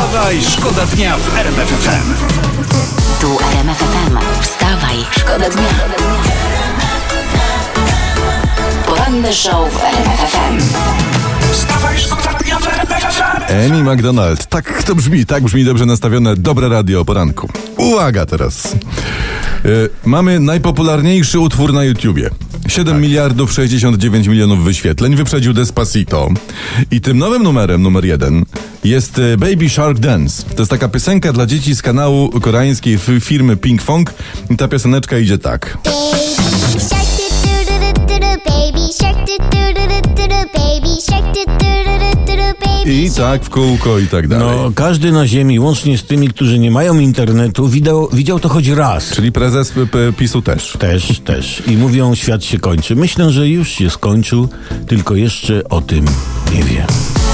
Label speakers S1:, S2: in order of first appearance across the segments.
S1: Wstawaj, szkoda dnia w RMF FM.
S2: Tu RMF FM. Wstawaj, szkoda dnia. Poranny show w RMF FM.
S1: Wstawaj, szkoda dnia w RMF FM.
S3: Amy McDonald. Tak to brzmi, tak brzmi dobrze nastawione dobre radio o poranku. Uwaga teraz. E, mamy najpopularniejszy utwór na YouTubie. 7 miliardów 69 milionów wyświetleń wyprzedził Despacito. I tym nowym numerem, numer jeden, jest e, Baby Shark Dance. To jest taka piosenka dla dzieci z kanału koreańskiej firmy Pink Fong. I ta pioseneczka idzie tak. I tak w kółko i tak dalej.
S4: No, każdy na ziemi, łącznie z tymi, którzy nie mają internetu, widział, widział to choć raz.
S3: Czyli prezes PiSu też.
S4: Też, też. I mówią, świat się kończy. Myślę, że już się skończył, tylko jeszcze o tym nie wiem.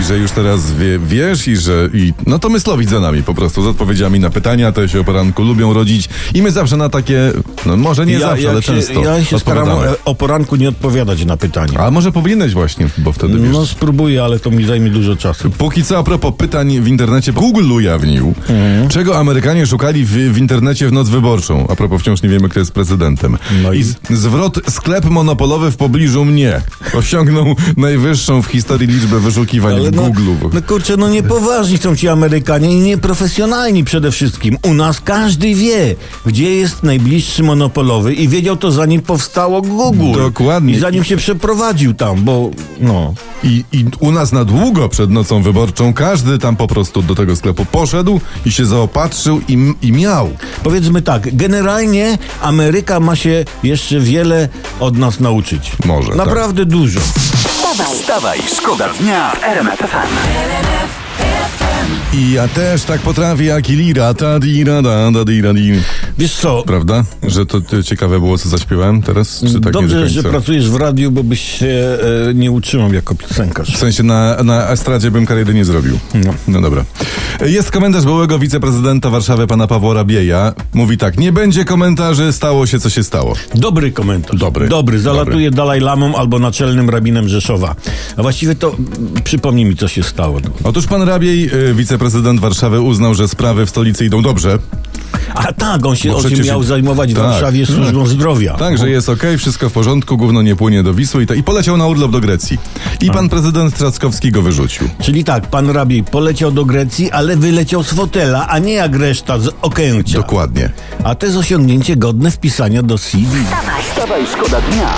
S3: I że już teraz wie, wiesz i że... I, no to myslowić za nami po prostu, z odpowiedziami na pytania, te się o poranku lubią rodzić i my zawsze na takie, no może nie zawsze,
S4: ja
S3: ale
S4: się,
S3: często
S4: Ja się staram o, poranku nie odpowiadać na pytania.
S3: A może powinieneś właśnie, bo wtedy wiesz...
S4: No spróbuję, ale to mi zajmie dużo czasu.
S3: Póki co a propos pytań w internecie, Google ujawnił,
S4: Mhm.
S3: czego Amerykanie szukali w, w internecie w noc wyborczą. A propos wciąż nie wiemy, kto jest prezydentem.
S4: No
S3: I
S4: i?
S3: z, zwrot sklep monopolowy w pobliżu mnie osiągnął najwyższą w historii liczbę wyszukiwań w
S4: no,
S3: Google.
S4: no kurczę, no niepoważni są ci Amerykanie i nieprofesjonalni przede wszystkim. U nas każdy wie, gdzie jest najbliższy monopolowy i wiedział to zanim powstało Google.
S3: Dokładnie.
S4: I zanim się przeprowadził tam, bo no...
S3: I, I u nas na długo przed nocą wyborczą każdy tam po prostu do tego sklepu poszedł i się zaopatrzył i, i miał.
S4: Powiedzmy tak, generalnie Ameryka ma się jeszcze wiele od nas nauczyć.
S3: Może, tak.
S4: Naprawdę dużo.
S2: Wstawaj,
S1: Wstawaj, szkoda dnia w RMF FM.
S3: I ja też tak potrafię jak i lira, ta dira, da, da, dira, di.
S4: Wiesz co,
S3: Prawda? Że to, to ciekawe było, co zaśpiewałem teraz? Czy tak
S4: dobrze,
S3: do
S4: że pracujesz w radiu, bo byś się e, nie utrzymał jako piosenkarz.
S3: W sensie na, na estradzie bym kariery nie zrobił.
S4: No.
S3: No dobra. Jest komentarz byłego wiceprezydenta Warszawy, pana Pawła Rabieja. Mówi tak, nie będzie komentarzy, stało się, co się stało.
S4: Dobry komentarz.
S3: Dobry.
S4: Dobry. Zalatuje Dalaj Lamą albo naczelnym rabinem Rzeszowa. A właściwie to przypomnij mi, co się stało.
S3: Otóż pan Rabiej, y, wiceprezydent Warszawy, uznał, że sprawy w stolicy idą dobrze.
S4: A tak, on się, on się
S3: przecież-
S4: miał zajmować w
S3: tak.
S4: Warszawie służbą zdrowia.
S3: Tak, że jest okej, wszystko w porządku, gówno nie płynie do Wisły i, ta, i poleciał na urlop do Grecji. I pan prezydent Trzaskowski go wyrzucił.
S4: Czyli tak, pan rabiej poleciał do Grecji, ale wyleciał z fotela, a nie jak reszta z Okęcia.
S3: Dokładnie.
S4: A to jest osiągnięcie godne wpisania do CV.
S1: Wstawaj, szkoda dnia.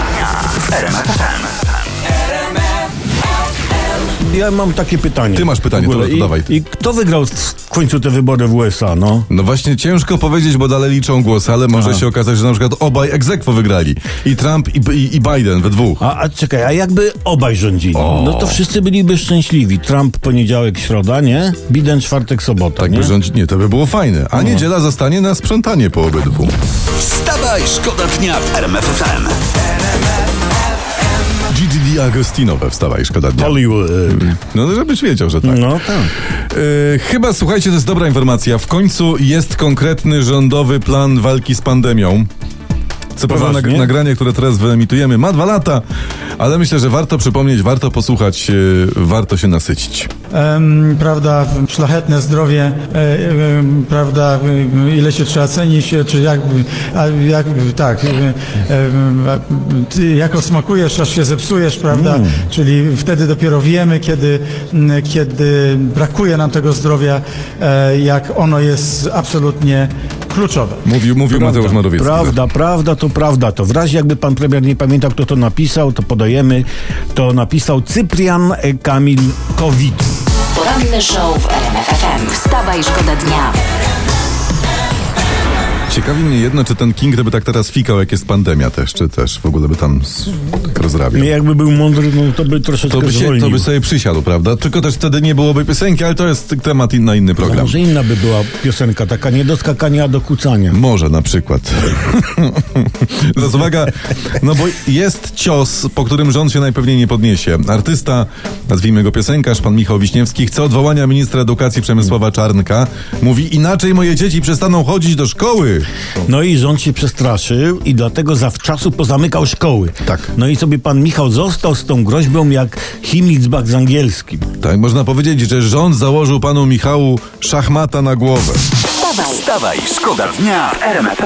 S4: Ja mam takie pytanie.
S3: Ty masz pytanie, to- to
S4: I,
S3: dawaj.
S4: I kto wygrał w końcu te wybory w USA, no?
S3: No właśnie ciężko powiedzieć, bo dalej liczą głosy, ale może
S4: Aha.
S3: się okazać, że na przykład obaj egzekwo wygrali. I Trump, i, i, i Biden we dwóch.
S4: A, a czekaj, a jakby obaj rządzili?
S3: O.
S4: No to wszyscy byliby szczęśliwi. Trump poniedziałek, środa, nie? Biden czwartek, sobota,
S3: Tak
S4: nie?
S3: by rządzić, nie, to by było fajne. A niedziela zostanie na sprzątanie po obydwu.
S1: Wstawaj, szkoda dnia w RMF FM.
S3: Gigi Di Agostino we Wstawaj, szkoda dnia.
S4: Hollywood. e,
S3: No, żebyś wiedział, że tak.
S4: No tak.
S3: E, chyba, słuchajcie, to jest dobra informacja. W końcu jest konkretny rządowy plan walki z pandemią. Co prawda nag- nagranie, które teraz wyemitujemy ma dwa lata, ale myślę, że warto przypomnieć, warto posłuchać, e, warto się nasycić.
S5: em, prawda, szlachetne zdrowie, e, prawda, e, ile się trzeba cenić, czy jak, a jak tak, e, jako smakujesz, aż się zepsujesz, prawda, czyli wtedy dopiero wiemy, kiedy, kiedy brakuje nam tego zdrowia, jak ono jest absolutnie kluczowe.
S3: Mówił, mówił Mateusz Morawiecki.
S4: Prawda, prawda, to prawda. To w razie jakby pan premier nie pamiętał, kto to napisał, to podajemy. To napisał Cyprian e, Kamil Kowit.
S2: Poranny show w RMF FM. Wstawaj, szkoda dnia.
S3: Ciekawi mnie jedno, czy ten King, gdyby tak teraz fikał, jak jest pandemia też, czy też w ogóle by tam tak rozrabiał.
S4: Jakby był mądry, no to by troszeczkę
S3: To by, się, to by sobie przysiadł, prawda? Tylko też wtedy nie byłoby piosenki, ale to jest temat na inny program.
S4: Może inna by była piosenka, taka nie do skakania, a do kucania.
S3: Może na przykład. Teraz uwaga, no bo jest cios, po którym rząd się najpewniej nie podniesie. Artysta, nazwijmy go piosenkarz, pan Michał Wiśniewski, chce odwołania ministra edukacji Przemysława Czarnka. Mówi, inaczej moje dzieci przestaną chodzić do szkoły.
S4: No i rząd się przestraszył i dlatego zawczasu pozamykał szkoły.
S3: Tak.
S4: No i sobie pan Michał został z tą groźbą jak Himmelsbach z angielskim.
S3: Tak, można powiedzieć, że rząd założył panu Michału szachmata na głowę.
S2: Wstawaj,
S1: Wstawaj, szkoda dnia w RMF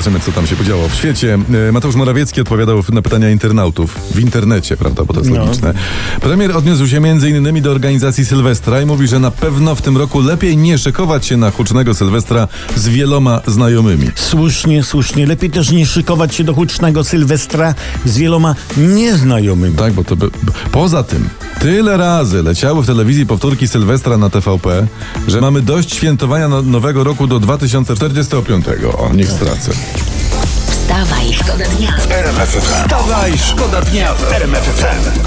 S1: FM.
S3: Patrzymy, co tam się podziało w świecie. E, Mateusz Morawiecki odpowiadał na pytania internautów w internecie, prawda, bo to jest
S4: No.
S3: logiczne. Premier odniósł się innymi do organizacji Sylwestra i mówi, że na pewno w tym roku lepiej nie szykować się na hucznego Sylwestra z wieloma znajomymi.
S4: Słusznie, słusznie. Lepiej też nie szykować się do hucznego Sylwestra z wieloma nieznajomymi.
S3: Tak, bo to by... Poza tym, tyle razy leciały w telewizji powtórki Sylwestra na TVP, że mamy dość świętowania no- nowego roku do 2045. O, niech stracę.
S2: wstawaj, szkoda dnia.
S1: RMF FM. Wstawaj, szkoda dnia w RMF FM.